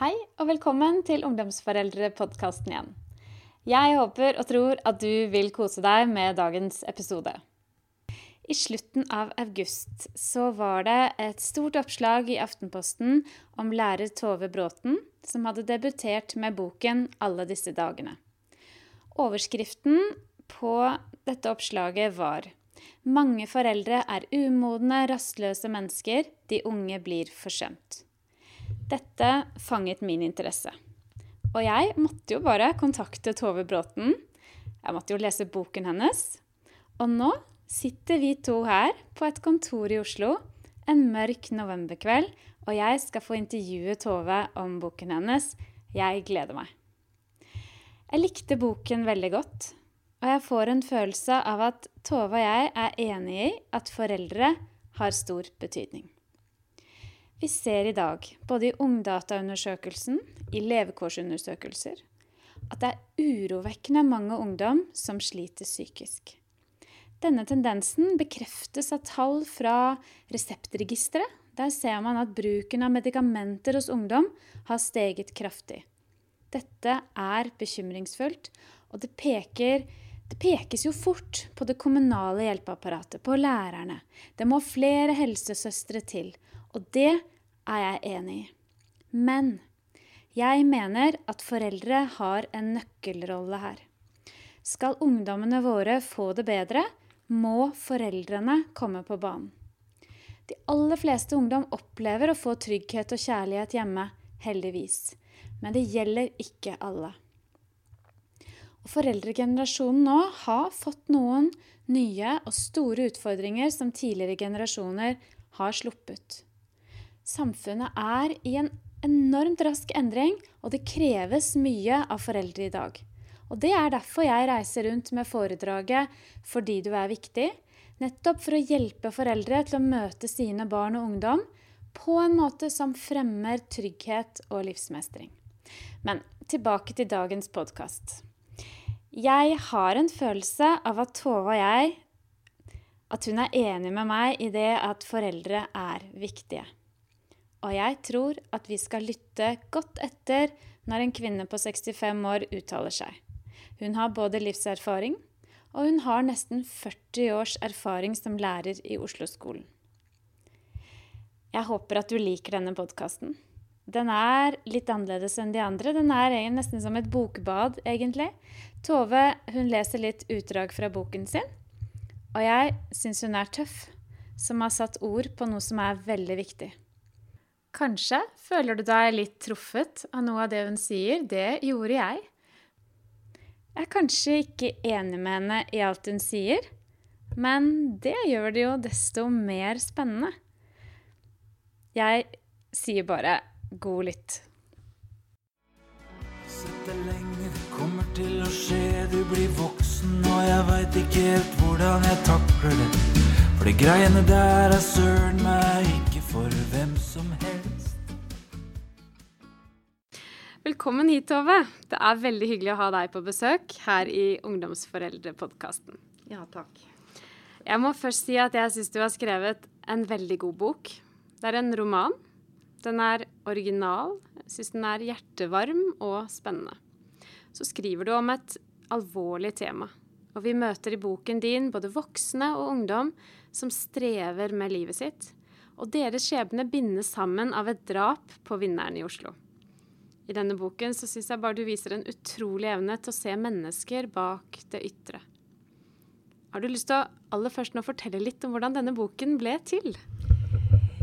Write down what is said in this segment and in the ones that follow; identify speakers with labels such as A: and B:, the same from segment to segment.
A: Hei og velkommen til Ungdomsforeldre-podkasten igjen. Jeg håper og tror at du vil kose deg med dagens episode. I slutten av august så var det et stort oppslag i Aftenposten om lærer Tove Bråten, som hadde debutert med boken 'Alle disse dagene'. Overskriften på dette oppslaget var 'Mange foreldre er umodne, rastløse mennesker. De unge blir forsømt'. Dette fanget min interesse. Og jeg måtte jo bare kontakte Tove Bråten. Jeg måtte jo lese boken hennes. Og nå sitter vi to her på et kontor i Oslo en mørk novemberkveld, og jeg skal få intervjue Tove om boken hennes. Jeg gleder meg. Jeg likte boken veldig godt, og jeg får en følelse av at Tove og jeg er enige i at foreldre har stor betydning. Vi ser i dag, både i Ungdataundersøkelsen, i levekårsundersøkelser, at det er urovekkende mange ungdom som sliter psykisk. Denne tendensen bekreftes av tall fra Reseptregisteret. Der ser man at bruken av medikamenter hos ungdom har steget kraftig. Dette er bekymringsfullt, og det, peker, det pekes jo fort på det kommunale hjelpeapparatet, på lærerne. Det må flere helsesøstre til. Og det er jeg enig i. Men jeg mener at foreldre har en nøkkelrolle her. Skal ungdommene våre få det bedre, må foreldrene komme på banen. De aller fleste ungdom opplever å få trygghet og kjærlighet hjemme, heldigvis. Men det gjelder ikke alle. Og foreldregenerasjonen nå har fått noen nye og store utfordringer som tidligere generasjoner har sluppet. Samfunnet er i en enormt rask endring, og det kreves mye av foreldre i dag. Og Det er derfor jeg reiser rundt med foredraget Fordi du er viktig, nettopp for å hjelpe foreldre til å møte sine barn og ungdom på en måte som fremmer trygghet og livsmestring. Men tilbake til dagens podkast. Jeg har en følelse av at Tove og jeg at hun er enig med meg i det at foreldre er viktige. Og jeg tror at vi skal lytte godt etter når en kvinne på 65 år uttaler seg. Hun har både livserfaring, og hun har nesten 40 års erfaring som lærer i Oslo-skolen. Jeg håper at du liker denne podkasten. Den er litt annerledes enn de andre. Den er nesten som et bokbad, egentlig. Tove hun leser litt utdrag fra boken sin. Og jeg syns hun er tøff, som har satt ord på noe som er veldig viktig. Kanskje føler du deg litt truffet av noe av det hun sier. Det gjorde jeg. Jeg er kanskje ikke enig med henne i alt hun sier, men det gjør det jo desto mer spennende. Jeg sier bare god lytt. Sett lenge, det kommer til å skje, du blir voksen, og jeg veit ikke helt hvordan jeg takler det. For de greiene der er søren meg ikke for hvem som helst. Velkommen hit, Tove. Det er veldig hyggelig å ha deg på besøk her i Ungdomsforeldrepodkasten.
B: Ja, takk.
A: Jeg må først si at jeg syns du har skrevet en veldig god bok. Det er en roman. Den er original. Jeg syns den er hjertevarm og spennende. Så skriver du om et alvorlig tema. Og vi møter i boken din både voksne og ungdom som strever med livet sitt. Og deres skjebne bindes sammen av et drap på vinneren i Oslo. I denne boken så syns jeg bare du viser en utrolig evne til å se mennesker bak det ytre. Har du lyst til å aller først nå fortelle litt om hvordan denne boken ble til?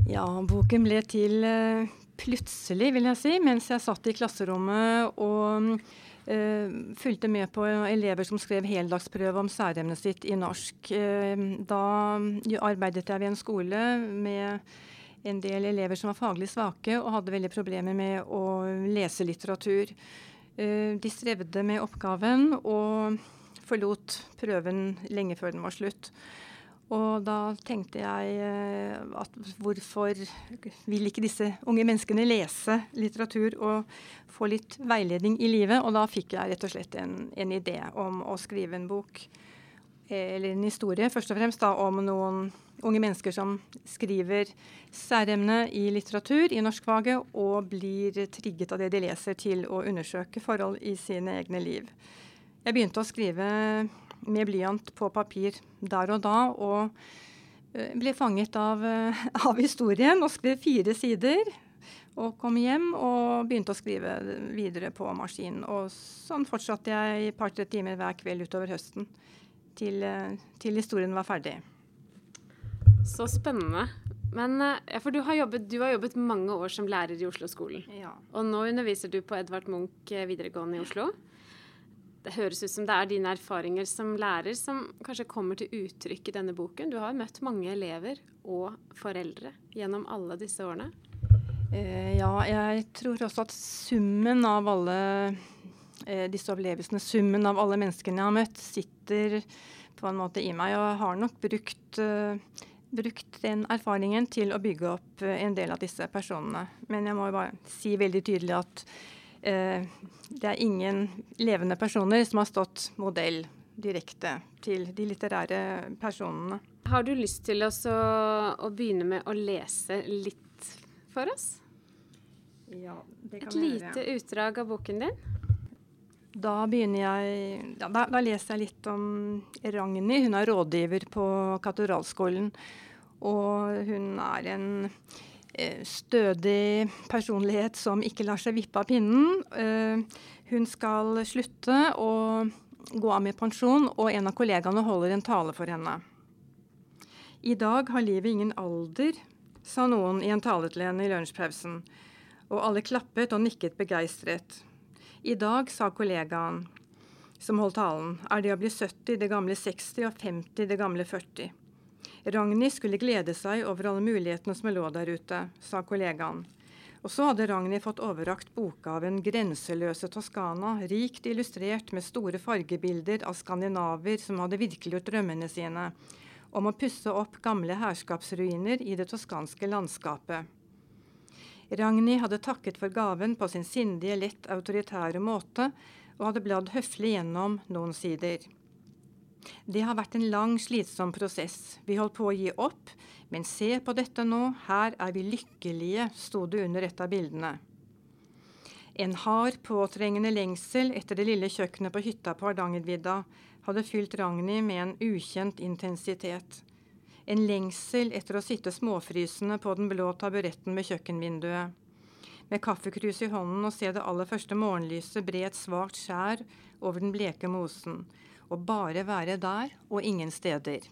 B: Ja, boken ble til uh, plutselig, vil jeg si, mens jeg satt i klasserommet og uh, fulgte med på elever som skrev heldagsprøve om særemnet sitt i norsk. Uh, da arbeidet jeg ved en skole med en del elever som var faglig svake og hadde veldig problemer med å lese litteratur. Eh, de strevde med oppgaven og forlot prøven lenge før den var slutt. Og da tenkte jeg eh, at hvorfor vil ikke disse unge menneskene lese litteratur og få litt veiledning i livet? Og da fikk jeg rett og slett en, en idé om å skrive en bok. Eller en historie først og fremst da, om noen unge mennesker som skriver særemne i litteratur i norskfaget, og blir trigget av det de leser til å undersøke forhold i sine egne liv. Jeg begynte å skrive med blyant på papir der og da, og eh, ble fanget av, eh, av historien og skrev fire sider. Og kom hjem og begynte å skrive videre på maskin. Og sånn fortsatte jeg et par-tre timer hver kveld utover høsten til, eh, til historien var ferdig.
A: Så spennende. Men ja, for du har, jobbet, du har, jobbet, mange år som lærer i Oslo-skolen.
B: Ja.
A: Og nå underviser du på Edvard Munch videregående i Oslo. Det høres ut som det er dine erfaringer som lærer som kanskje kommer til uttrykk i denne boken. Du har møtt mange elever og foreldre gjennom alle disse årene.
B: Eh, ja, jeg tror også at summen av alle eh, disse opplevelsene, summen av alle menneskene jeg har møtt, sitter på en måte i meg. Og jeg har nok brukt, eh, brukt den erfaringen til å bygge opp eh, en del av disse personene. Men jeg må jo bare si veldig tydelig at Eh, det er ingen levende personer som har stått modell direkte til de litterære personene.
A: Har du lyst til å, å begynne med å lese litt for oss?
B: Ja, det kan
A: Et lite gjøre. utdrag av boken din?
B: Da begynner jeg ja, da, da, leser jeg litt om Ragnhild. Hun er rådgiver på Katedralskolen. Og hun er en Eh, stødig personlighet som ikke lar seg vippe av pinnen. Eh, hun skal slutte å gå av med pensjon, og en av kollegaene holder en tale for henne. I dag har livet ingen alder, sa noen i en tale til henne i lunsjpausen, og alle klappet og nikket begeistret. I dag, sa kollegaen som holdt talen, er det å bli 70 det gamle 60 og 50 det gamle 40. Ragnhild skulle glede seg over alle mulighetene som lå der ute, sa kollegaen. Og så hadde Ragnhild fått overrakt bokgaven 'Grenseløse Toskana', rikt illustrert med store fargebilder av skandinaver som hadde virkeliggjort drømmene sine, om å pusse opp gamle herskapsruiner i det toskanske landskapet. Ragnhild hadde takket for gaven på sin sindige, lett autoritære måte, og hadde bladd høflig gjennom noen sider. Det har vært en lang, slitsom prosess. Vi holdt på å gi opp, men se på dette nå, her er vi lykkelige, sto det under et av bildene. En hard, påtrengende lengsel etter det lille kjøkkenet på hytta på Hardangervidda hadde fylt Ragnhild med en ukjent intensitet. En lengsel etter å sitte småfrysende på den blå taburetten ved kjøkkenvinduet. Med kaffekrus i hånden og se det aller første morgenlyset bre et svakt skjær over den bleke mosen Og bare være der og ingen steder.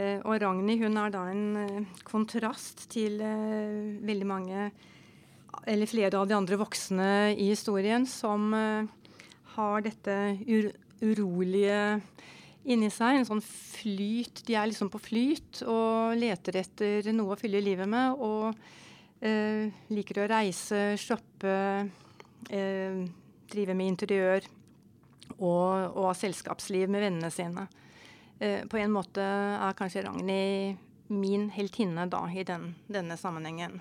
B: Eh, og Ragnhild hun er da en eh, kontrast til eh, veldig mange, eller flere av de andre voksne i historien, som har dette ur urolige inni seg. En sånn flyt. De er liksom på flyt og leter etter noe å fylle livet med. Og eh, liker å reise, shoppe, eh, drive med interiør og, og selskapsliv med vennene sine. Eh, på en måte er kanskje Ragnhild min heltinne da, i den, denne sammenhengen.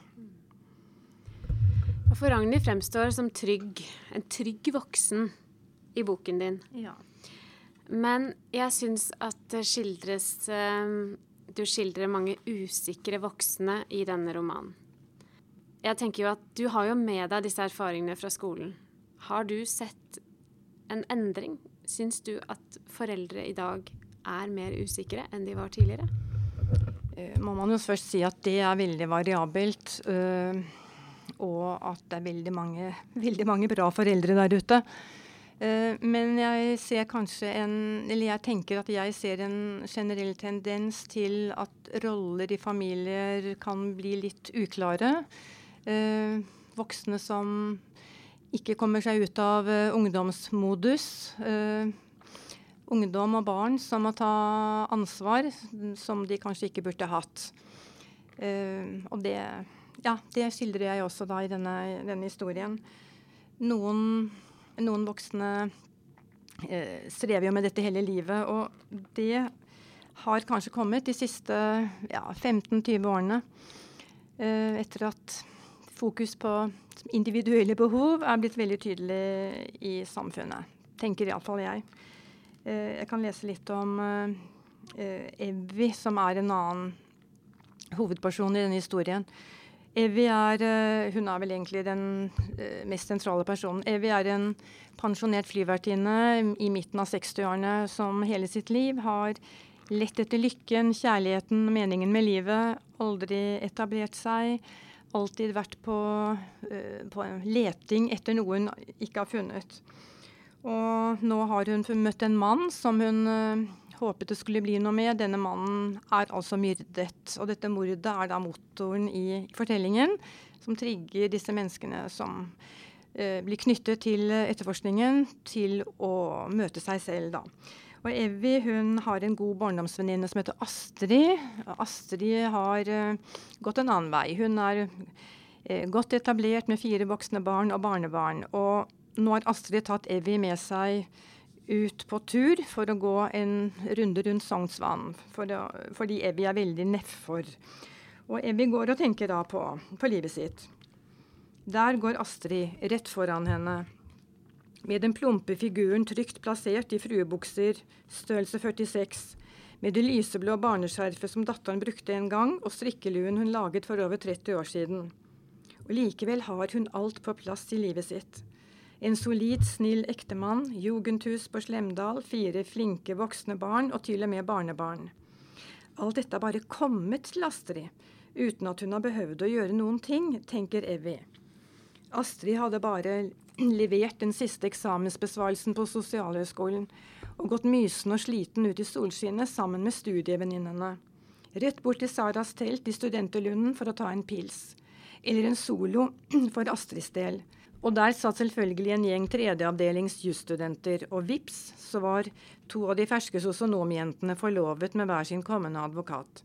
A: For Ragnhild fremstår som trygg, en trygg voksen i boken din.
B: Ja.
A: Men jeg syns at det skildres eh, Du skildrer mange usikre voksne i denne romanen. Jeg tenker jo at Du har jo med deg disse erfaringene fra skolen. Har du sett en endring? Syns du at foreldre i dag er mer usikre enn de var tidligere?
B: Uh, må man jo først si at det er veldig variabelt. Uh, og at det er veldig mange, veldig mange bra foreldre der ute. Uh, men jeg ser kanskje en Eller jeg tenker at jeg ser en generell tendens til at roller i familier kan bli litt uklare. voksne som ikke kommer seg ut av uh, ungdomsmodus. Ungdom og barn som må ta ansvar som de kanskje ikke burde hatt. Og det, ja, det skildrer jeg også da i denne, denne historien. Noen, noen voksne strever jo med dette hele livet, og det har kanskje kommet de siste ja, 15-20 årene. etter at fokus på individuelle behov er blitt veldig tydelig i samfunnet. Tenker iallfall jeg. jeg kan lese litt om Evy, som er en annen hovedperson i denne historien. Evy er Hun er vel egentlig den mest sentrale personen. Evy er en pensjonert flyvertinne i midten av 60-årene som hele sitt liv har lett etter lykken, kjærligheten, meningen med livet. Aldri etablert seg. Alltid vært på, uh, på leting etter noe hun ikke har funnet. Og nå har hun møtt en mann som hun håpet det skulle bli noe med. Denne mannen er altså myrdet. Og dette mordet er da motoren i fortellingen som trigger disse menneskene som eh, blir knyttet til etterforskningen, til å møte seg selv, da. Og Evy hun har en god barndomsvenninne som heter Astrid. Astrid har uh, gått en annen vei. Hun er uh, godt etablert med fire voksne barn og barnebarn. Og nå har Astrid tatt Evy med seg ut på tur for å gå en runde rundt Sognsvann. For fordi Evy er veldig nedfor. Og Evy går og tenker da på, på livet sitt. Der går Astrid rett foran henne med den plumpe figuren trygt plassert i fruebukser, størrelse 46, med det lyseblå barneskjerfet som datteren brukte en gang, og strikkeluen hun laget for over 30 år siden. Og likevel har hun alt på plass i livet sitt. En solid, snill ektemann, jugendhus på Slemdal, fire flinke voksne barn og til og med barnebarn. Alt dette har bare kommet til Astrid, uten at hun har behøvd å gjøre noen ting, tenker Evy. Astrid hadde bare levert den siste eksamensbesvarelsen på Sosialhøgskolen og gått mysen og sliten ut i solskinnet sammen med studievenninnene. Rett bort til Saras telt i Studenterlunden for å ta en pils. Eller en solo for Astrids del. Og der satt selvfølgelig en gjeng tredjeavdelings jusstudenter, og vips, så var to av de ferske sosionomjentene forlovet med hver sin kommende advokat.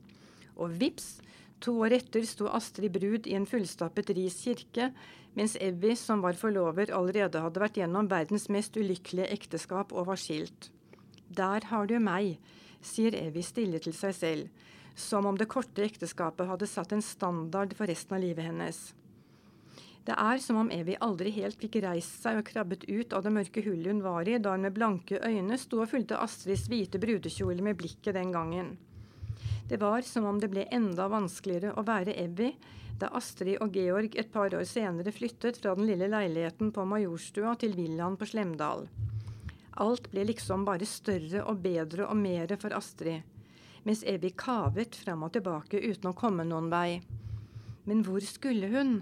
B: Og vips, to år etter sto Astrid brud i en fullstappet Ris kirke mens Evy, som var forlover, allerede hadde vært gjennom verdens mest ulykkelige ekteskap og var skilt. Der har du meg, sier Evy stille til seg selv, som om det korte ekteskapet hadde satt en standard for resten av livet hennes. Det er som om Evy aldri helt fikk reist seg og krabbet ut av det mørke hullet hun var i da hun med blanke øyne sto og fulgte Astrids hvite brudekjole med blikket den gangen. Det var som om det ble enda vanskeligere å være Evy da Astrid og Georg et par år senere flyttet fra den lille leiligheten på Majorstua til villaen på Slemdal. Alt ble liksom bare større og bedre og mere for Astrid, mens Evy kavet fram og tilbake uten å komme noen vei. Men hvor skulle hun?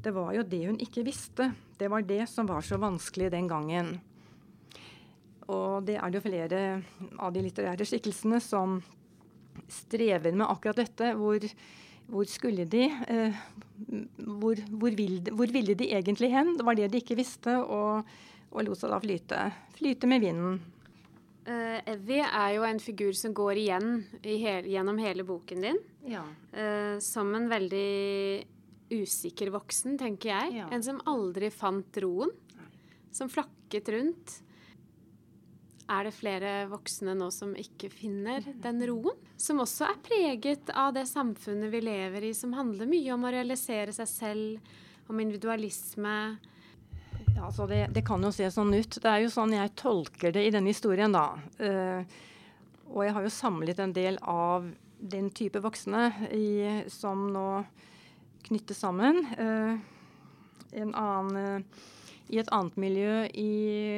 B: Det var jo det hun ikke visste. Det var det som var så vanskelig den gangen. Og det er det jo flere av de litterære skikkelsene som strever med akkurat dette. hvor hvor skulle de? Eh, hvor, hvor, vil, hvor, ville de egentlig hen? Det var det de ikke visste, og, og lot seg da flyte. Flyte med vinden.
A: Uh, Evy er jo en figur som går igjen hel, gjennom hele boken din. Ja. Uh, som en veldig usikker voksen, tenker jeg. Ja. En som aldri fant roen. Som flakket rundt. Er det flere voksne nå som ikke finner den roen? Som også er preget av det samfunnet vi lever i, som handler mye om å realisere seg selv, om individualisme.
B: Ja, altså det, det, kan jo se sånn ut. Det er jo sånn jeg tolker det i denne historien, da. Uh, og jeg har jo samlet en del av den type voksne i, som nå knyttes sammen. En annen uh, i et annet miljø i,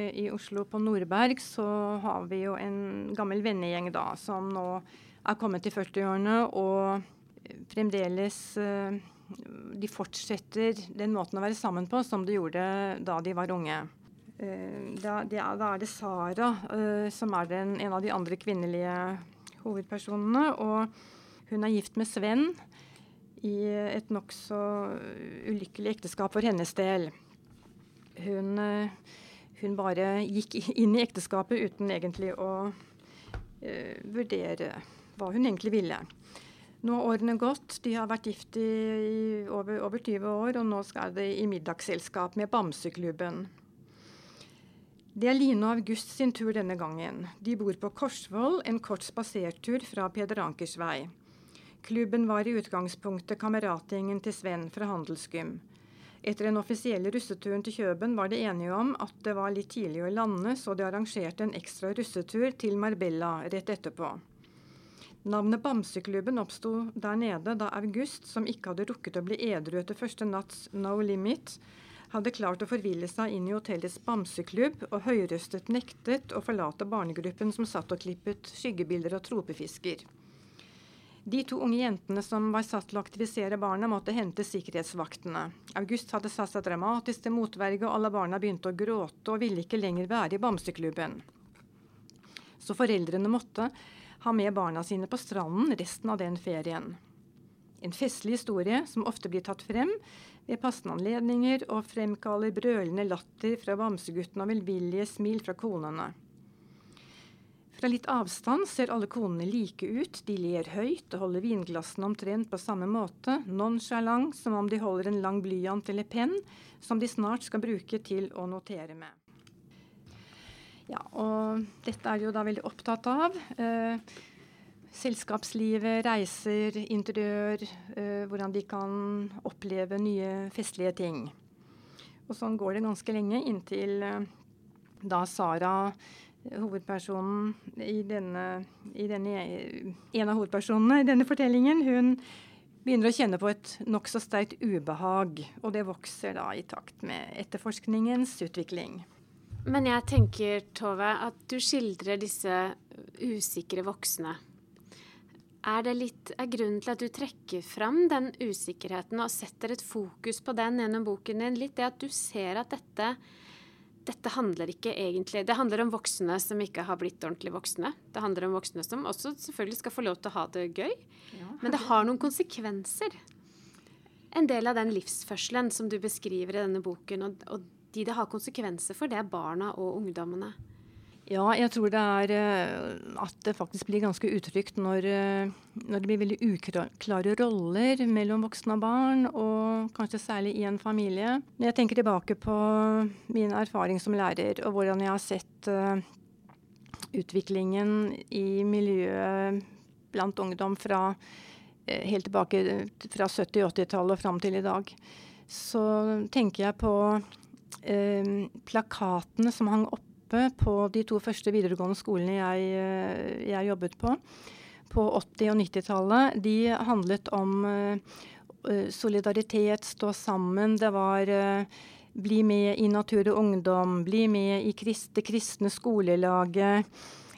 B: i, Oslo, på Nordberg, så har vi jo en gammel vennegjeng da, som nå er kommet til 40-årene og fremdeles uh, De fortsetter den måten å være sammen på som de gjorde da de var unge. Da, er, det Sara som er den, en av de andre kvinnelige hovedpersonene. Og hun er gift med Sven i et nokså ulykkelig ekteskap for hennes del hun, eh, hun, bare gikk inn i ekteskapet uten egentlig å uh, vurdere hva hun egentlig ville. Nå har årene gått. De har vært gift i, over, over, 20 år, og nå skal de i middagsselskap med Bamseklubben. Det er Line og August sin tur denne gangen. De bor på Korsvoll, en kort spasertur fra Peder Ankers vei. Klubben var i utgangspunktet kameratgjengen til Sven fra Handelsgym. Etter den offisielle russeturen til Kjøben var de enige om at det var litt tidlig å lande, så de arrangerte en ekstra russetur til Marbella rett etterpå. Navnet Bamseklubben oppsto der nede da August, som ikke hadde rukket å bli edru etter første natts No Limit, hadde klart å forville seg inn i hotellets bamseklubb og høyrøstet nektet å forlate barnegruppen som satt og klippet skyggebilder av tropefisker. De to unge jentene som var satt til å aktivisere barna, måtte hente sikkerhetsvaktene. August hadde satt seg dramatisk til motverge, og alle barna begynte å gråte og ville ikke lenger være i bamseklubben. Så foreldrene måtte ha med barna sine på stranden resten av den ferien. En festlig historie som ofte blir tatt frem ved passende anledninger og fremkaller brølende latter fra bamseguttene og velvillige smil fra konene. Fra litt avstand ser alle konene like ut, de ler høyt og holder vinglassene omtrent på samme måte, nonchalant som om de holder en lang blyant eller penn som de snart skal bruke til å notere med. Ja, og dette er de jo da veldig opptatt av. Eh, selskapslivet, reiser, interiør, eh, hvordan de kan oppleve nye festlige ting. Og sånn går det ganske lenge inntil eh, da Sara hovedpersonen i denne, i denne, En av hovedpersonene i denne fortellingen, hun begynner å kjenne på et nokså sterkt ubehag. Og det vokser da i takt med etterforskningens utvikling.
A: Men jeg tenker, Tove, at du skildrer disse usikre voksne. Er det litt er grunnen til at du trekker fram den usikkerheten og setter et fokus på den gjennom boken din, litt det at du ser at dette dette handler ikke egentlig Det handler om voksne som ikke har blitt ordentlig voksne. Det handler om voksne som også selvfølgelig skal få lov til å ha det gøy. Ja. Men det har noen konsekvenser. En del av den livsførselen som du beskriver i denne boken, og, og de det har konsekvenser for, det er barna og ungdommene.
B: Ja, jeg tror det er eh, at det faktisk blir ganske utrygt når, eh, når, det blir veldig uklare roller mellom voksne og barn, og kanskje særlig i en familie. Når jeg tenker tilbake på min erfaring som lærer, og hvordan jeg har sett uh, utviklingen i miljøet blant ungdom fra helt tilbake fra 70-, 80-tallet og fram til i dag, så tenker jeg på uh, plakatene som hang oppe oppe på de to første videregående skolene jeg, eh, jeg jobbet på, på 80- og 90-tallet, de handlet om uh, solidaritet, stå sammen. Det var bli med i Natur og Ungdom, bli med i krist, det kristne skolelaget.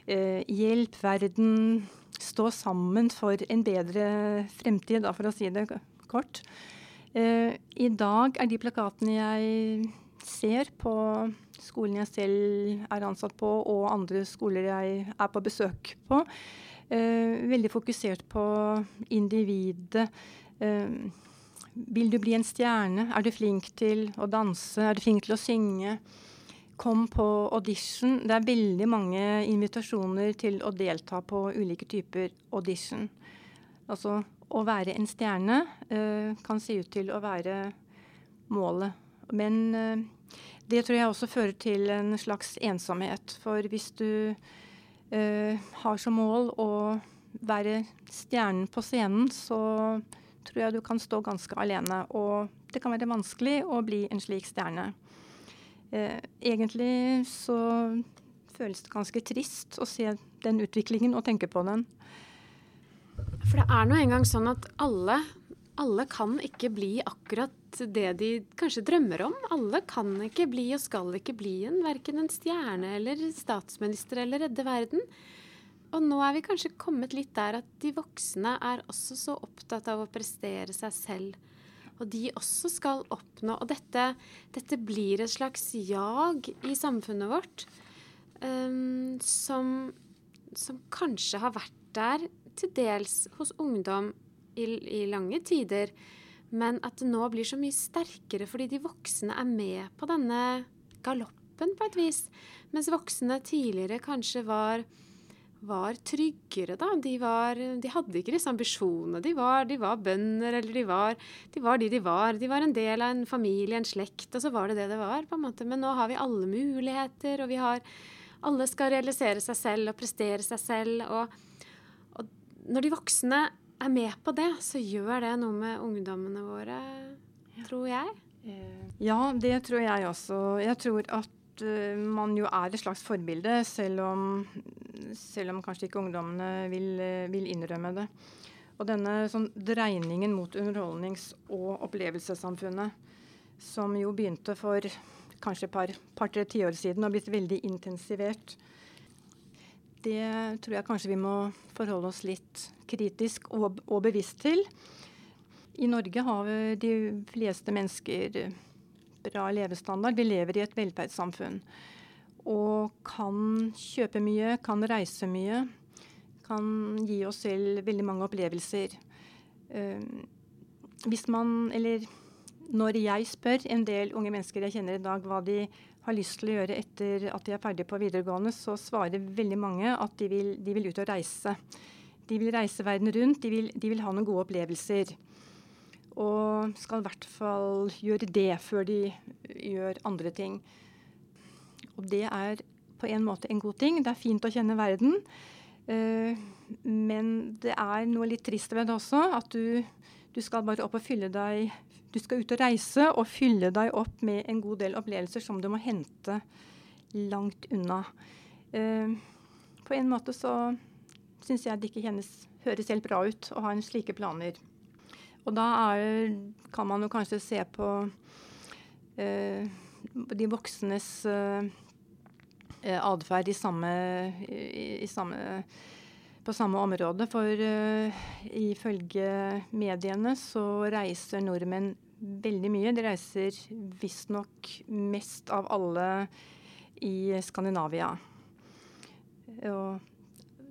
B: Eh, hjelp verden, stå sammen for en bedre fremtid, da, for å si det kort. I dag er de plakatene jeg ser på skolen jeg selv er ansatt på, og andre skoler jeg er på besøk på. Eh, veldig fokusert på individet. Eh, vil du bli en stjerne? Er du flink til å danse? Er du flink til å synge? Kom på audition. Det er veldig mange invitasjoner til å delta på ulike typer audition. Altså å være en stjerne eh, kan se ut til å være målet. Men eh, det tror jeg også fører til en slags ensomhet. For hvis du eh, har som mål å være stjernen på scenen, så tror jeg du kan stå ganske alene. Og det kan være vanskelig å bli en slik stjerne. Eh, egentlig så føles det ganske trist å se den utviklingen og tenke på den.
A: For det er nå engang sånn at alle alle kan ikke bli akkurat det de kanskje drømmer om. Alle kan ikke bli og skal ikke bli en, verken en stjerne eller statsminister eller redde verden. Og nå er vi kanskje kommet litt der at de voksne er også så opptatt av å prestere seg selv. Og de også skal oppnå Og dette, dette blir et slags jag i samfunnet vårt um, som, som kanskje har vært der til dels hos ungdom i, i lange tider. Men at det nå blir så mye sterkere fordi de voksne er med på denne galoppen på et vis. Mens voksne tidligere kanskje var, var tryggere, da. De, var, de, hadde ikke disse ambisjonene. De var, de var bønder, eller de var, de var de de var. De var en del av en familie, en slekt, og så var det det det var. på en måte. Men nå har vi alle muligheter, og vi har Alle skal realisere seg selv og prestere seg selv. og, og når de voksne er med på det, så gjør det noe med ungdommene våre, ja. tror jeg.
B: Ja, det tror jeg også. Jeg tror at uh, man jo er et slags forbilde, selv om, selv om kanskje ikke ungdommene vil, uh, vil, innrømme det. Og denne sånn, dreiningen mot underholdnings- og opplevelsessamfunnet, som jo begynte for kanskje et par, par-tre tiår siden og blitt veldig intensivert, det tror jeg kanskje vi må forholde oss litt kritisk og, og bevisst til. I Norge har de fleste mennesker bra levestandard. Vi lever i et velferdssamfunn. Og kan kjøpe mye, kan reise mye. Kan gi oss selv veldig mange opplevelser. Uh, hvis man, eller når jeg spør en del unge mennesker jeg kjenner i dag hva de har lyst til å gjøre etter at de er ferdige på videregående, så svarer veldig mange at de vil, de vil ut og reise. De vil reise verden rundt, de vil, de vil ha noen gode opplevelser. Og skal i hvert fall gjøre det før de gjør andre ting. Og det er på en måte en god ting. Det er fint å kjenne verden. Uh, men det er noe litt trist ved det også. At du, du, skal bare opp og fylle deg Du skal ut og reise og fylle deg opp med en god del opplevelser som du må hente langt unna. Uh, på en måte så syns jeg det ikke kjennes, høres helt bra ut å ha en slike planer. Og da er, kan man jo kanskje se på uh, de voksnes uh, atferd i samme, i, i samme, på samme område. For uh, ifølge mediene så reiser nordmenn veldig mye. De reiser visstnok mest av alle i Skandinavia. Og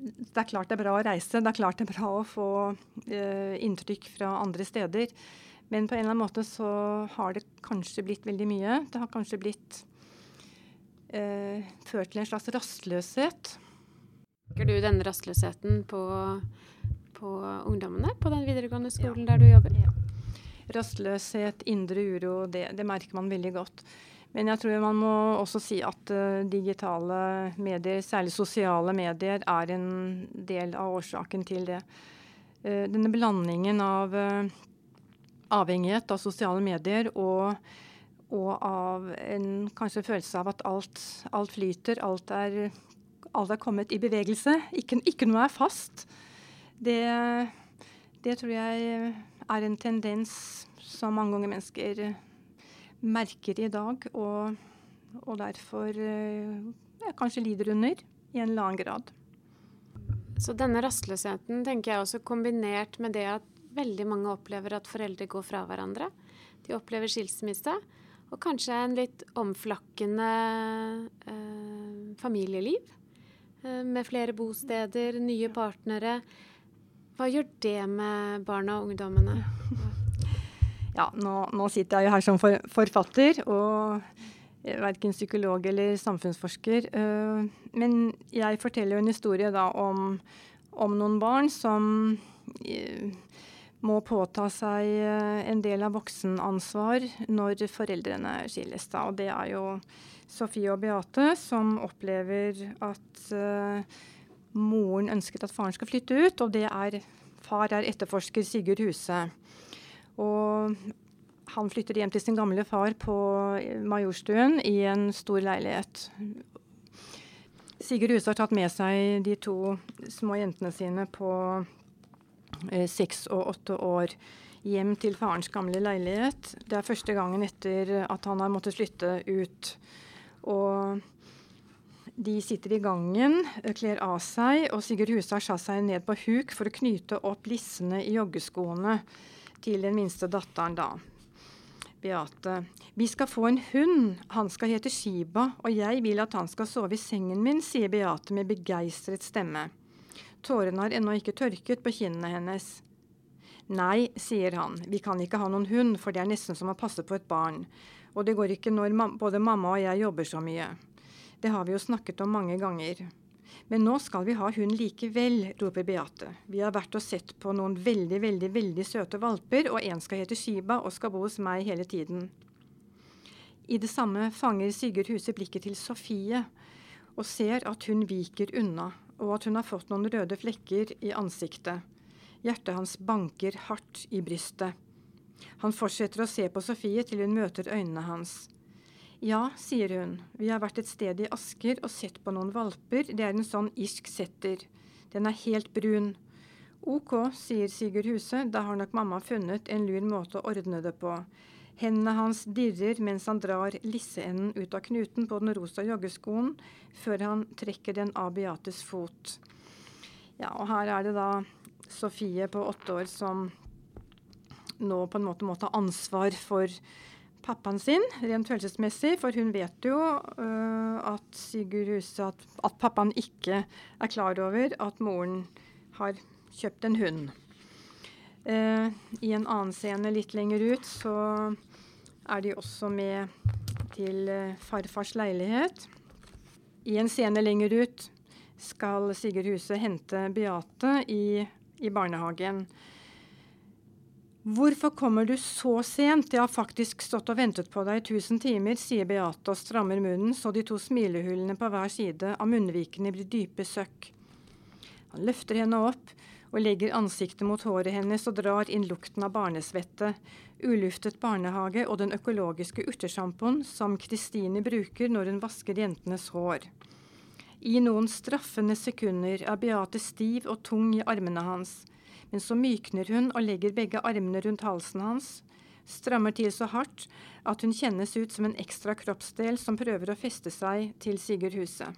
B: det er klart det er bra å reise, det er klart det er bra å få uh, inntrykk fra andre steder. Men på en eller annen måte så har det kanskje blitt veldig mye. Det har kanskje blitt uh, ført til en slags rastløshet.
A: Merker du denne rastløsheten på, på, ungdommene på den videregående skolen ja. der du jobber? Ja.
B: Rastløshet, indre uro, det, det merker man veldig godt. Men jeg tror man må også si at uh, digitale medier, særlig sosiale medier, er en del av årsaken til det. Uh, denne blandingen av uh, avhengighet av sosiale medier og, og, av en kanskje følelse av at alt, alt flyter, alt er, alt er, kommet i bevegelse, ikke, ikke noe er fast, det, det tror jeg er en tendens som mange unge mennesker merker i dag, og, og derfor eh, ja, kanskje lider under i en eller annen grad.
A: Så denne rastløsheten tenker jeg også kombinert med det at veldig mange opplever at foreldre går fra hverandre. De opplever skilsmisse. Og kanskje en litt omflakkende eh, familieliv. Eh, med flere bosteder, nye partnere. Hva gjør det med barna og ungdommene?
B: Ja, nå, nå, sitter jeg jo her som for, forfatter og verken psykolog eller samfunnsforsker. Uh, men jeg forteller jo en historie da om, om noen barn som uh, må påta seg uh, en del av voksenansvar når foreldrene skilles. da, Og det er jo Sofie og Beate som opplever at moren ønsket at faren skal flytte ut, og det er far er etterforsker Sigurd Huse. Og han flytter hjem til sin gamle far på Majorstuen i en stor leilighet. Sigurd Huse har tatt med seg de to små jentene sine på eh, seks og åtte år hjem til farens gamle leilighet. Det er første gangen etter at han har måttet flytte ut. Og de sitter i gangen, kler av seg, og Sigurd Husar sa seg ned på huk for å knyte opp lissene i joggeskoene til den minste datteren da. Beate. Vi skal få en hund. Han skal hete Shiba, og jeg vil at han skal sove i sengen min, sier Beate med begeistret stemme. Tårene har ennå ikke tørket på kinnene hennes. Nei, sier han, vi kan ikke ha noen hund, for det er nesten som å passe på et barn. Og det går ikke når både mamma og jeg jobber så mye. Det har vi jo snakket om mange ganger. Men nå skal vi ha hund likevel, roper Beate. Vi har vært og sett på noen veldig, veldig, veldig søte valper, og en skal hete Shiba og skal bo hos meg hele tiden. I det samme fanger Sigurd Huse blikket til Sofie, og ser at hun viker unna, og at hun har fått noen røde flekker i ansiktet. Hjertet hans banker hardt i brystet. Han fortsetter å se på Sofie til hun møter øynene hans. Ja, sier hun, vi har vært et sted i Asker og sett på noen valper, det er en sånn irsk setter. Den er helt brun. Ok, sier Sigurd Huse, da har nok mamma funnet en lur måte å ordne det på. Hendene hans dirrer mens han drar lisseenden ut av knuten på den rosa joggeskoen, før han trekker den av Beates fot. Ja, og her er det da Sofie på åtte år som nå på en måte må ta ansvar for pappaen sin, rent følelsesmessig, for hun vet jo uh, at Sigurd Huse at, at, pappaen ikke er klar over at moren har kjøpt en hund. Uh, I en annen scene litt lenger ut så er de også med til uh, farfars leilighet. I en scene lenger ut skal Sigurd Huse hente Beate i, i barnehagen. Hvorfor kommer du så sent, jeg har faktisk stått og ventet på deg i tusen timer, sier Beate og strammer munnen så de to smilehullene på hver side av munnvikene blir dype søkk. Han løfter henne opp og legger ansiktet mot håret hennes og drar inn lukten av barnesvette, uluftet barnehage og den økologiske urtesjampoen som Kristine bruker når hun vasker jentenes hår. I noen straffende sekunder er Beate stiv og tung i armene hans men så mykner hun og legger begge armene rundt halsen hans, strammer til så hardt at hun kjennes ut som en ekstra kroppsdel som prøver å feste seg til Sigurd Huse.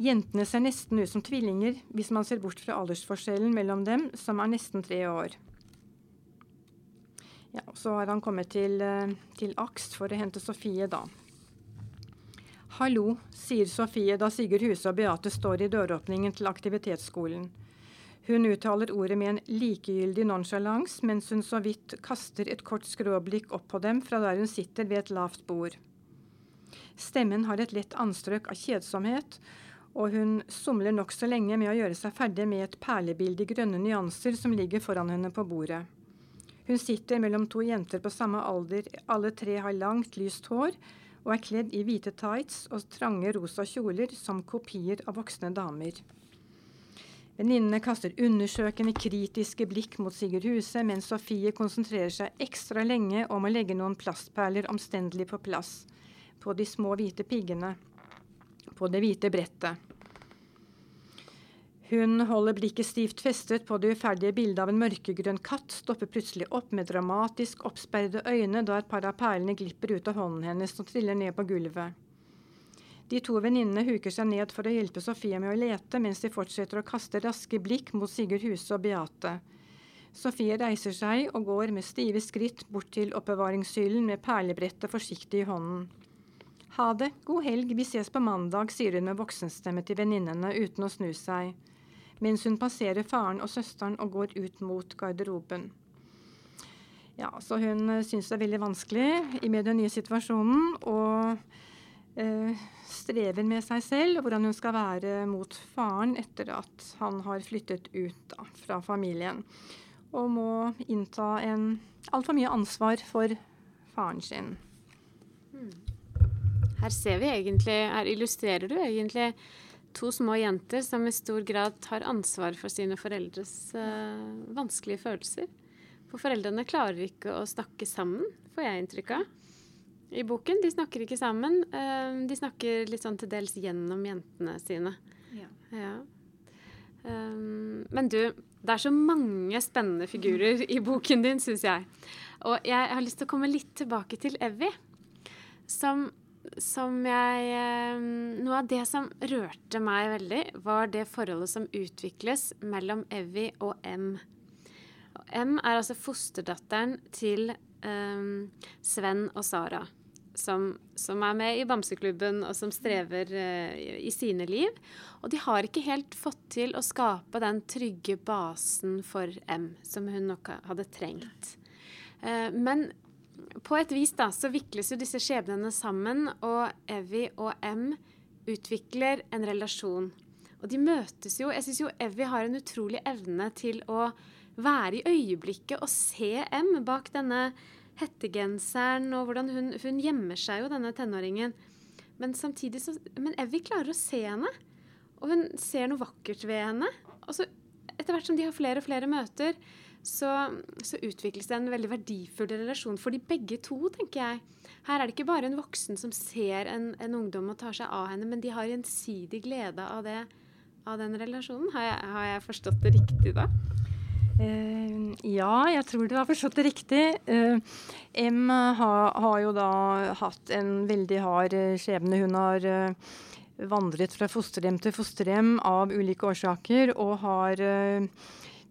B: Jentene ser nesten ut som tvillinger hvis man ser bort fra aldersforskjellen mellom dem, som er nesten tre år. Ja, Så har han kommet til, eh, til Akst for å hente Sofie, da. Hallo, sier Sofie da Sigurd Huse og Beate står i døråpningen til aktivitetsskolen. Hun uttaler ordet med en likegyldig nonsjalans, mens hun så vidt kaster et kort skråblikk opp på dem fra der hun sitter ved et lavt bord. Stemmen har et lett anstrøk av kjedsomhet, og hun somler nokså lenge med å gjøre seg ferdig med et perlebilde i grønne nyanser som ligger foran henne på bordet. Hun sitter mellom to jenter på samme alder, alle tre har langt, lyst hår og er kledd i hvite tights og trange rosa kjoler som kopier av voksne damer. Venninnene kaster undersøkende, kritiske blikk mot Sigurd Huse, mens Sofie konsentrerer seg ekstra lenge om å legge noen plastperler omstendelig på plass på de små hvite piggene på det hvite brettet. Hun holder blikket stivt festet på det uferdige bildet av en mørkegrønn katt, stopper plutselig opp med dramatisk oppsperrede øyne da et par av perlene glipper ut av hånden hennes og triller ned på gulvet. De to venninnene huker seg ned for å hjelpe Sofie med å lete, mens de fortsetter å kaste raske blikk mot Sigurd Huse og Beate. Sofie reiser seg og går med stive skritt bort til oppbevaringshyllen med perlebrettet forsiktig i hånden. Ha det, god helg, vi ses på mandag, sier hun med voksenstemme til venninnene uten å snu seg, mens hun passerer faren og søsteren og går ut mot garderoben. Ja, så hun syns det er veldig vanskelig med den nye situasjonen, og eh, strever med seg selv, og hvordan hun skal være mot faren etter at han har flyttet ut da, fra familien. Og må innta en altfor mye ansvar for faren sin.
A: Hmm. Her ser vi egentlig, her illustrerer du egentlig to små jenter som i stor grad tar ansvar for sine foreldres uh, vanskelige følelser. For foreldrene klarer ikke å snakke sammen, får jeg inntrykk av i boken. De snakker ikke sammen. Uh, de snakker litt sånn til dels gjennom jentene sine. Ja. ja. Um, men du, det er så mange spennende figurer i boken din, syns jeg. Og jeg har lyst til å komme litt tilbake til Evy. Som, som jeg um, Noe av det som rørte meg veldig, var det forholdet som utvikles mellom Evy og M. Og M er altså fosterdatteren til um, Sven og Sara som, som, er med i Bamseklubben, og som strever uh, i sine liv. Og de har ikke helt fått til å skape den trygge basen for M som hun nok hadde trengt. Uh, men på et vis da, så vikles jo disse skjebnene sammen, og Evy og M utvikler en relasjon. Og de møtes jo Jeg syns jo Evy har en utrolig evne til å være i øyeblikket og se M bak denne hettegenseren, og hvordan hun, hun gjemmer seg jo, denne tenåringen. Men samtidig så Men Evy klarer å se henne. Og hun ser noe vakkert ved henne. Og så etter hvert som de har flere og flere møter, så, så, utvikles det en veldig verdifull relasjon for de begge to, tenker jeg. Her er det ikke bare en voksen som ser en, en ungdom og tar seg av henne, men de har gjensidig glede av, det, av den relasjonen. Har jeg, har jeg, forstått det riktig da?
B: Uh, ja, jeg tror du har forstått det riktig. Uh, M har, har, jo da hatt en veldig hard uh, skjebne. Hun har vandret fra fosterhjem til fosterhjem av ulike årsaker og har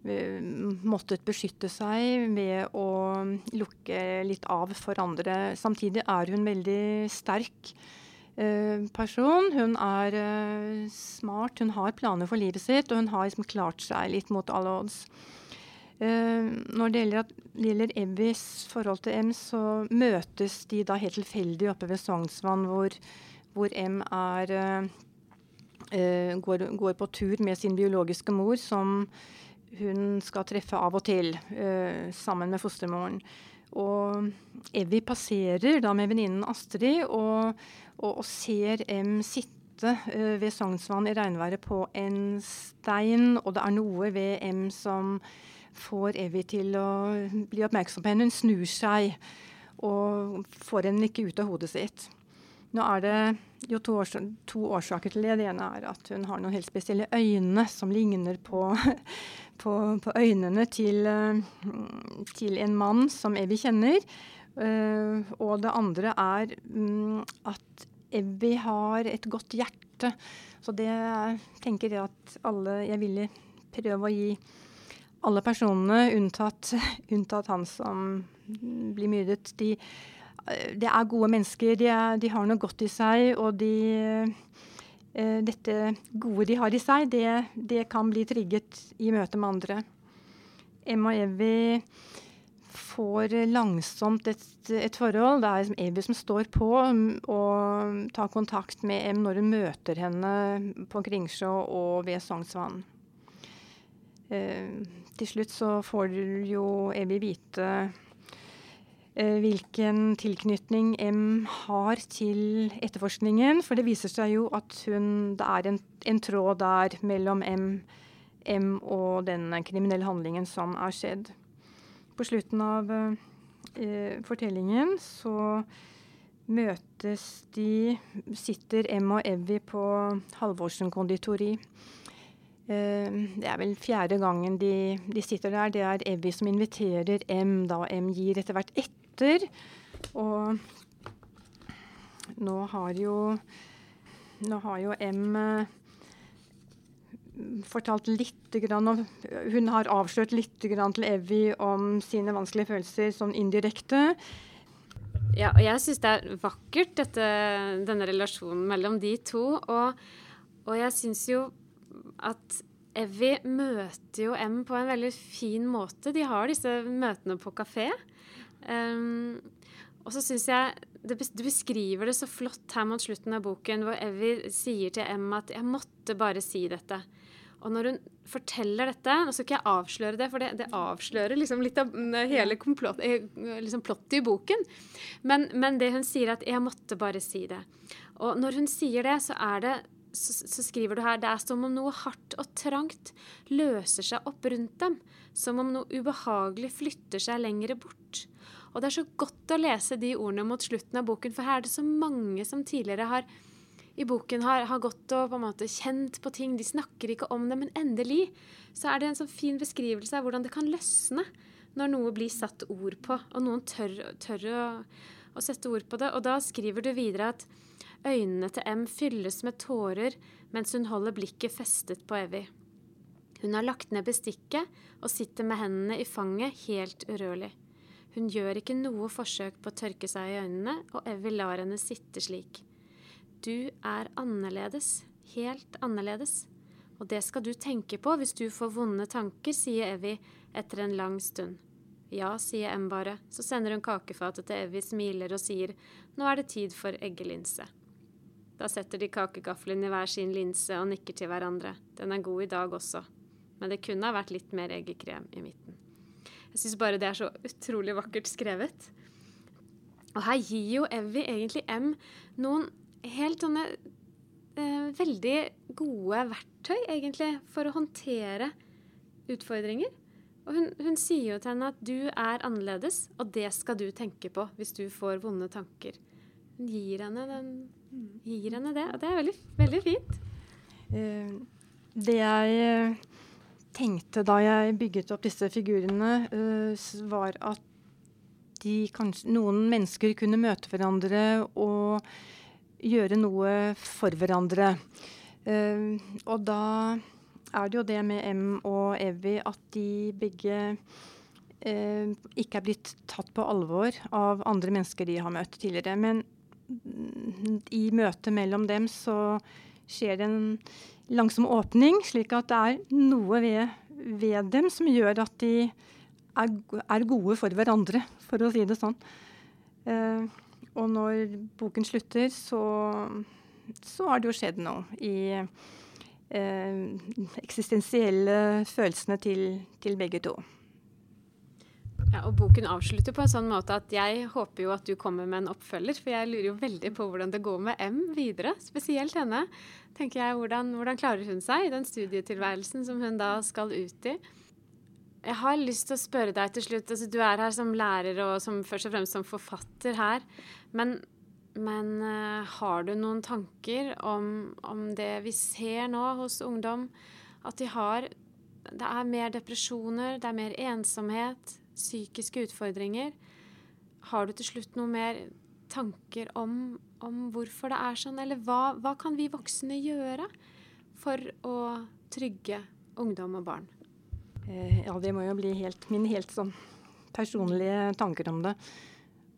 B: Eh, måttet beskytte seg ved å lukke litt av for andre. Samtidig er hun veldig sterk eh, person. Hun er eh, smart, hun har planer for livet sitt, og hun har liksom klart seg litt mot alle odds. Når det gjelder, gjelder Ebbys forhold til M, så møtes de da helt tilfeldig oppe ved Sognsvann, hvor, hvor M er går, går på tur med sin biologiske mor, som hun skal treffe av og til, sammen med fostermoren. Og Evy passerer da med venninnen Astrid og, og, og, ser M sitte uh, ved Sognsvann i regnværet på en stein, og det er noe ved M som får Evy til å bli oppmerksom på henne. Hun snur seg og får henne ikke ut av hodet sitt. Nå er det jo to, års to, årsaker til det. Det ene er at hun har noen helt spesielle øyne som ligner på, på, på øynene til, uh, til, en mann som Evy kjenner. Uh, og det andre er um, at Evy har et godt hjerte. Så det tenker jeg at alle Jeg ville prøve å gi alle personene, unntatt, unntatt han som blir myrdet, de det er gode mennesker. De, er, de, har noe godt i seg, og de, uh, dette gode de har i seg, det, det, kan bli trigget i møte med andre. Emma og Evy får langsomt et, et forhold. Det er liksom Evy som står på og tar kontakt med Em når hun møter henne på Kringsjå og ved Sognsvann. Uh, til slutt så får jo Ebi vite Eh, hvilken tilknytning M har til etterforskningen. For det viser seg jo at hun, det er en, en tråd der mellom M, M, og den kriminelle handlingen som er skjedd. På slutten av eh, fortellingen så møtes de Sitter M og Evy på Halvorsen konditori. Eh, det er vel fjerde gangen de, de, sitter der. Det er Evy som inviterer M, da M gir etter hvert etter. Og nå har jo Nå har jo M eh, fortalt litt grann Hun har avslørt litt til Evy om sine vanskelige følelser sånn indirekte.
A: Ja, og jeg syns det er vakkert, dette, denne relasjonen mellom de to. Og, og jeg syns jo at Evy møter jo M på en veldig fin måte. De har disse møtene på kafé. Um, og så syns jeg det, Du beskriver det så flott her mot slutten av boken, hvor Evy sier til Emma at 'jeg måtte bare si dette'. Og når hun forteller dette Nå skal ikke jeg avsløre det, for det, det avslører liksom litt av hele komplott, eh, liksom plottet i boken. Men, men, det hun sier, at 'jeg måtte bare si det'. Og når hun sier det, så er det så, så, skriver du her det er som om noe hardt og trangt løser seg opp rundt dem. Som om noe ubehagelig flytter seg lengre bort. Og det er så godt å lese de ordene mot slutten av boken, for her er det så mange som tidligere har i boken har, har gått og på en måte kjent på ting. De snakker ikke om det, men endelig så er det en sånn fin beskrivelse av hvordan det kan løsne når noe blir satt ord på, og noen tør, tør å, å sette ord på det. Og da skriver du videre at øynene til M fylles med tårer mens hun holder blikket festet på Evy. Hun har lagt ned bestikket og sitter med hendene i fanget, helt urørlig. Hun gjør ikke noe forsøk på å tørke seg i øynene, og Evy lar henne sitte slik. Du er annerledes, helt annerledes, og det skal du tenke på hvis du får vonde tanker, sier Evy etter en lang stund. Ja, sier M bare, så sender hun kakefatet til Evy, smiler og sier nå er det tid for eggelinse. Da setter de kakegaflene i hver sin linse og nikker til hverandre. Den er god i dag også, men det kunne ha vært litt mer eggekrem i midten. Jeg syns bare det er så utrolig vakkert skrevet. Og her gir jo Evy egentlig M noen helt sånne eh, veldig gode verktøy, egentlig, for å håndtere utfordringer. Og hun, hun, sier jo til henne at du er annerledes, og det skal du tenke på hvis du får vonde tanker. Gir henne, den, gir henne det, og det er veldig, veldig fint.
B: Uh, det jeg eh, tenkte da jeg bygget opp disse figurene, uh, var at kanskje, noen mennesker kunne møte hverandre og gjøre noe for hverandre. Uh, og da er det jo det med M og Evy at de begge uh, ikke er blitt tatt på alvor av andre mennesker de har møtt tidligere. Men i møtet mellom dem så skjer det en langsom åpning, slik at det er noe ved, ved dem som gjør at de er, er, gode for hverandre, for å si det sånn. Uh, og når boken slutter, så, så har det jo skjedd noe i uh, eksistensielle følelsene til, til begge to.
A: Ja, og Boken avslutter på en sånn måte at jeg håper jo at du kommer med en oppfølger. For jeg lurer jo veldig på hvordan det går med M videre. Spesielt henne. tenker jeg, Hvordan, hvordan klarer hun seg i den studietilværelsen som hun da skal ut i? Jeg har lyst til å spørre deg til slutt. Altså, du er her som lærer og som, først og fremst som forfatter her. Men, men uh, har du noen tanker om, om, det vi ser nå hos ungdom? At de har Det er mer depresjoner, det er mer ensomhet, psykiske utfordringer. Har du til slutt noen mer tanker om, om hvorfor det er sånn? Eller hva, hva kan vi voksne gjøre for å trygge ungdom og barn?
B: Eh, ja, det må jo bli helt, min helt sånn personlige tanker om det.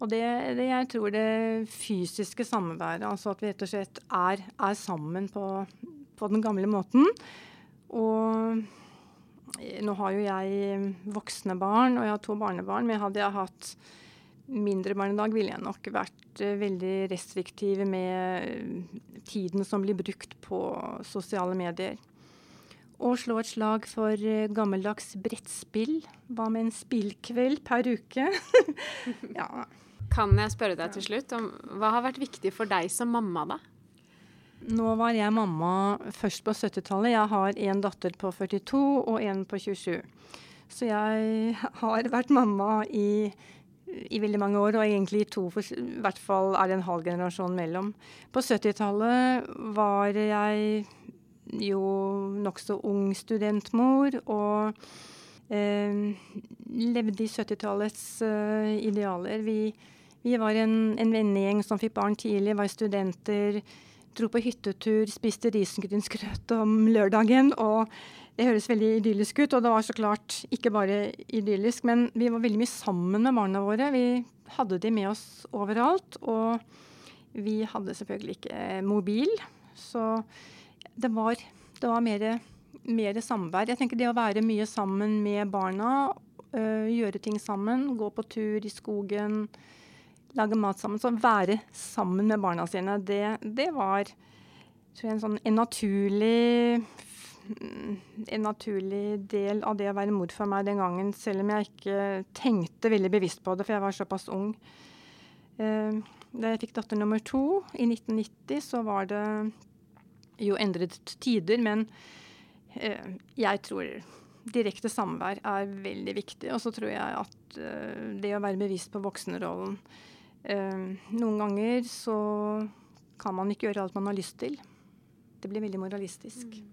B: Og det, det, jeg tror det fysiske samværet, altså at vi rett og slett er, er sammen på, på, den gamle måten. Og nå har jo jeg voksne barn, og jeg har to barnebarn. Men hadde jeg hatt mindre barn i dag, ville jeg nok vært uh, veldig restriktiv med tiden som blir brukt på sosiale medier og slå et slag for uh, gammeldags brettspill. Hva med en spillkveld per uke?
A: ja. Kan jeg spørre deg til slutt om hva har vært viktig for deg som mamma, da?
B: Nå var jeg mamma først på 70-tallet. Jeg har en datter på 42 og en på 27. Så jeg har vært mamma i, i veldig mange år, og egentlig i to, for, i hvert fall er det en halv generasjon mellom. På 70-tallet var jeg jo nokså ung studentmor og eh, levde i 70-tallets eh, idealer. Vi, vi, var en, en vennegjeng som fikk barn tidlig, var studenter, dro på hyttetur, spiste risengrynsgrøt om lørdagen. og det høres veldig idyllisk ut, og det var så klart ikke bare idyllisk, men vi var veldig mye sammen med barna våre. Vi hadde de med oss overalt, og vi hadde selvfølgelig ikke mobil. Så det var, det var mer, mer samvær. Jeg tenker det å være mye sammen med barna, øh, gjøre ting sammen, gå på tur i skogen, lage mat sammen. Så være sammen med barna sine, det, det var jeg, en, sånn, en, naturlig, en naturlig del av det å være mor for meg den gangen, selv om jeg ikke tenkte veldig bevisst på det, for jeg var såpass ung. Uh, da jeg fikk datter nummer to i 1990, så var det jo endret tider, men eh, jeg tror direkte samvær er veldig viktig. Og så tror jeg at eh, det å være bevisst på voksenrollen eh, Noen ganger så kan man ikke gjøre alt man har lyst til. Det blir veldig moralistisk. Mm.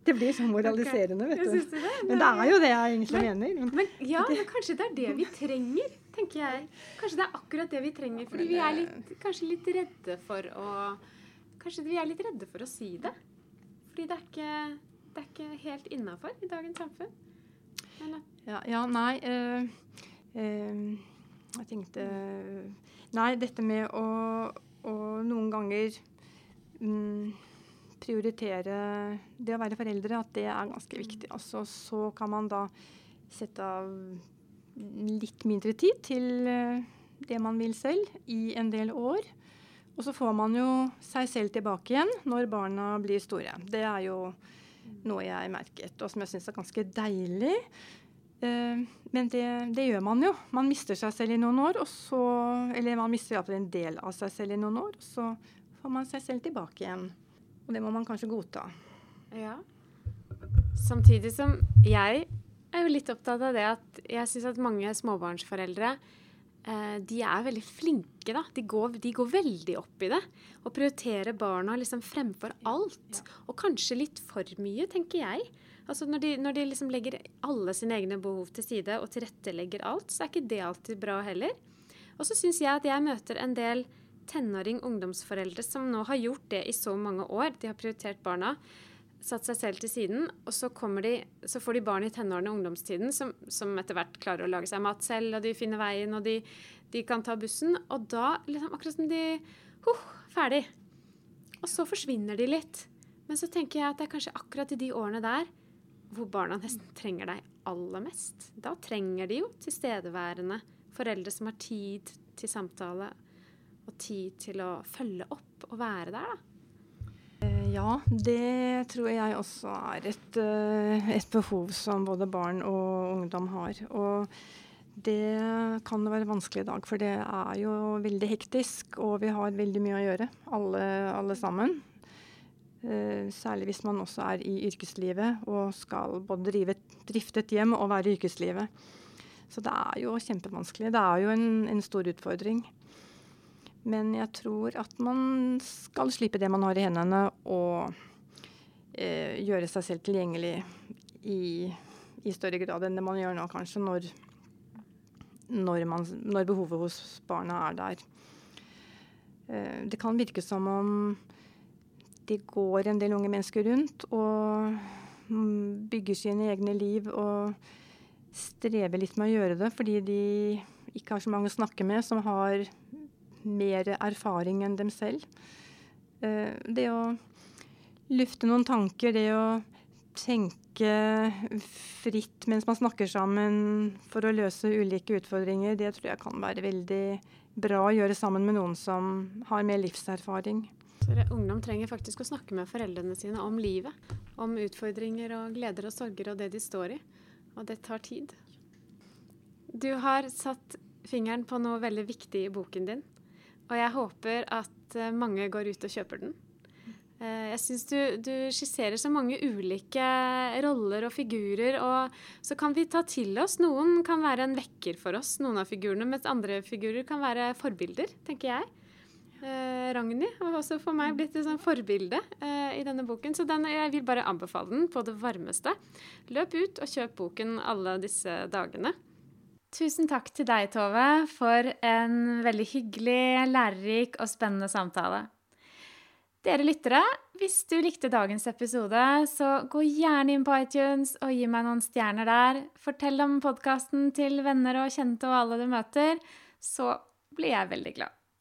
B: Det blir sånn moraliserende, vet du. Det. Men det er jo det jeg egentlig men, mener.
A: Men, ja, men kanskje det er det vi trenger, tenker jeg. Kanskje det er akkurat det vi trenger. Fordi vi er litt, kanskje litt redde for å Kanskje vi er litt redde for å si det. Fordi det er ikke, det er ikke helt innafor i dagens samfunn.
B: Ja, ja, nei øh, øh, Jeg tenkte Nei, dette med å, å noen ganger mm, prioritere det å være foreldre, at det er ganske viktig. Altså, så kan man da sette av litt mindre tid til uh, det man vil selv, i en del år. Og så får man jo seg selv tilbake igjen når barna blir store. Det er jo noe jeg merket, og som jeg syns er ganske deilig. Uh, men det, det, gjør man jo. Man mister seg selv i noen år, så Eller man mister iallfall en del av seg selv i noen år, og så får man seg selv tilbake igjen. Og det må man kanskje godta.
A: Ja. Samtidig som jeg er jo litt opptatt av det at jeg syns at mange småbarnsforeldre eh, de er veldig flinke, da. De går, de går, veldig opp i det. Og prioriterer barna liksom fremfor alt. Og kanskje litt for mye, tenker jeg. Altså Når de, når de liksom legger alle sine egne behov til side og tilrettelegger alt, så er ikke det alltid bra heller. Og så syns jeg at jeg møter en del tenåring-ungdomsforeldre som nå har gjort det i så mange år. De har prioritert barna satt seg selv til siden, og så, de, så får de barn i tenårene og ungdomstiden som, som, etter hvert klarer å lage seg mat selv, og de finner veien, og de, de kan ta bussen. Og da liksom akkurat som de huh, Ferdig. Og så forsvinner de litt. Men så tenker jeg at det er kanskje akkurat i de årene der hvor barna nesten trenger deg aller mest. Da trenger de jo tilstedeværende foreldre som har tid til samtale og tid til å følge opp og være der, da.
B: Eh, ja, det tror jeg også er et, eh, et, behov som både barn og ungdom har. Og det kan være vanskelig i dag, for det er jo veldig hektisk, og vi har veldig mye å gjøre, alle, alle sammen. Uh, særlig hvis man også er i yrkeslivet og skal både drive, drifte et hjem og være i yrkeslivet. Så det er jo kjempevanskelig. Det er jo en, en stor utfordring. Men jeg tror at man skal slippe det man har i hendene, og eh, gjøre seg selv tilgjengelig i, i, større grad enn det man gjør nå, kanskje, når, når, man, når behovet hos barna er der. Eh, det kan virke som om det går en del unge mennesker rundt og mm, bygger sine egne liv og strever litt med å gjøre det fordi de ikke har så mange å snakke med som har mer erfaring enn dem selv. Eh, det å lufte noen tanker, det å tenke fritt mens man snakker sammen for å løse ulike utfordringer, det tror jeg kan være veldig bra å gjøre sammen med noen som har mer livserfaring.
A: Ungdom trenger faktisk å snakke med foreldrene sine om livet. Om utfordringer og gleder og sorger og det de står i. Og det tar tid. Du har satt fingeren på noe veldig viktig i boken din. Og jeg håper at eh, mange går ut og kjøper den. Eh, jeg syns du, du, skisserer så mange ulike roller og figurer, og så kan vi ta til oss. Noen kan være en vekker for oss, noen av figurene, mens andre figurer kan være forbilder, tenker jeg. Eh, Ragnhild har også for meg blitt et sånn forbilde eh, i denne boken, så den, jeg vil bare anbefale den på det varmeste. Løp ut og kjøp boken alle disse dagene. Tusen takk til deg, Tove, for en veldig hyggelig, lærerik og spennende samtale. Dere lyttere, hvis du likte dagens episode, så gå gjerne inn på iTunes og gi meg noen stjerner der. Fortell om podkasten til venner og kjente og alle du møter, så blir jeg veldig glad.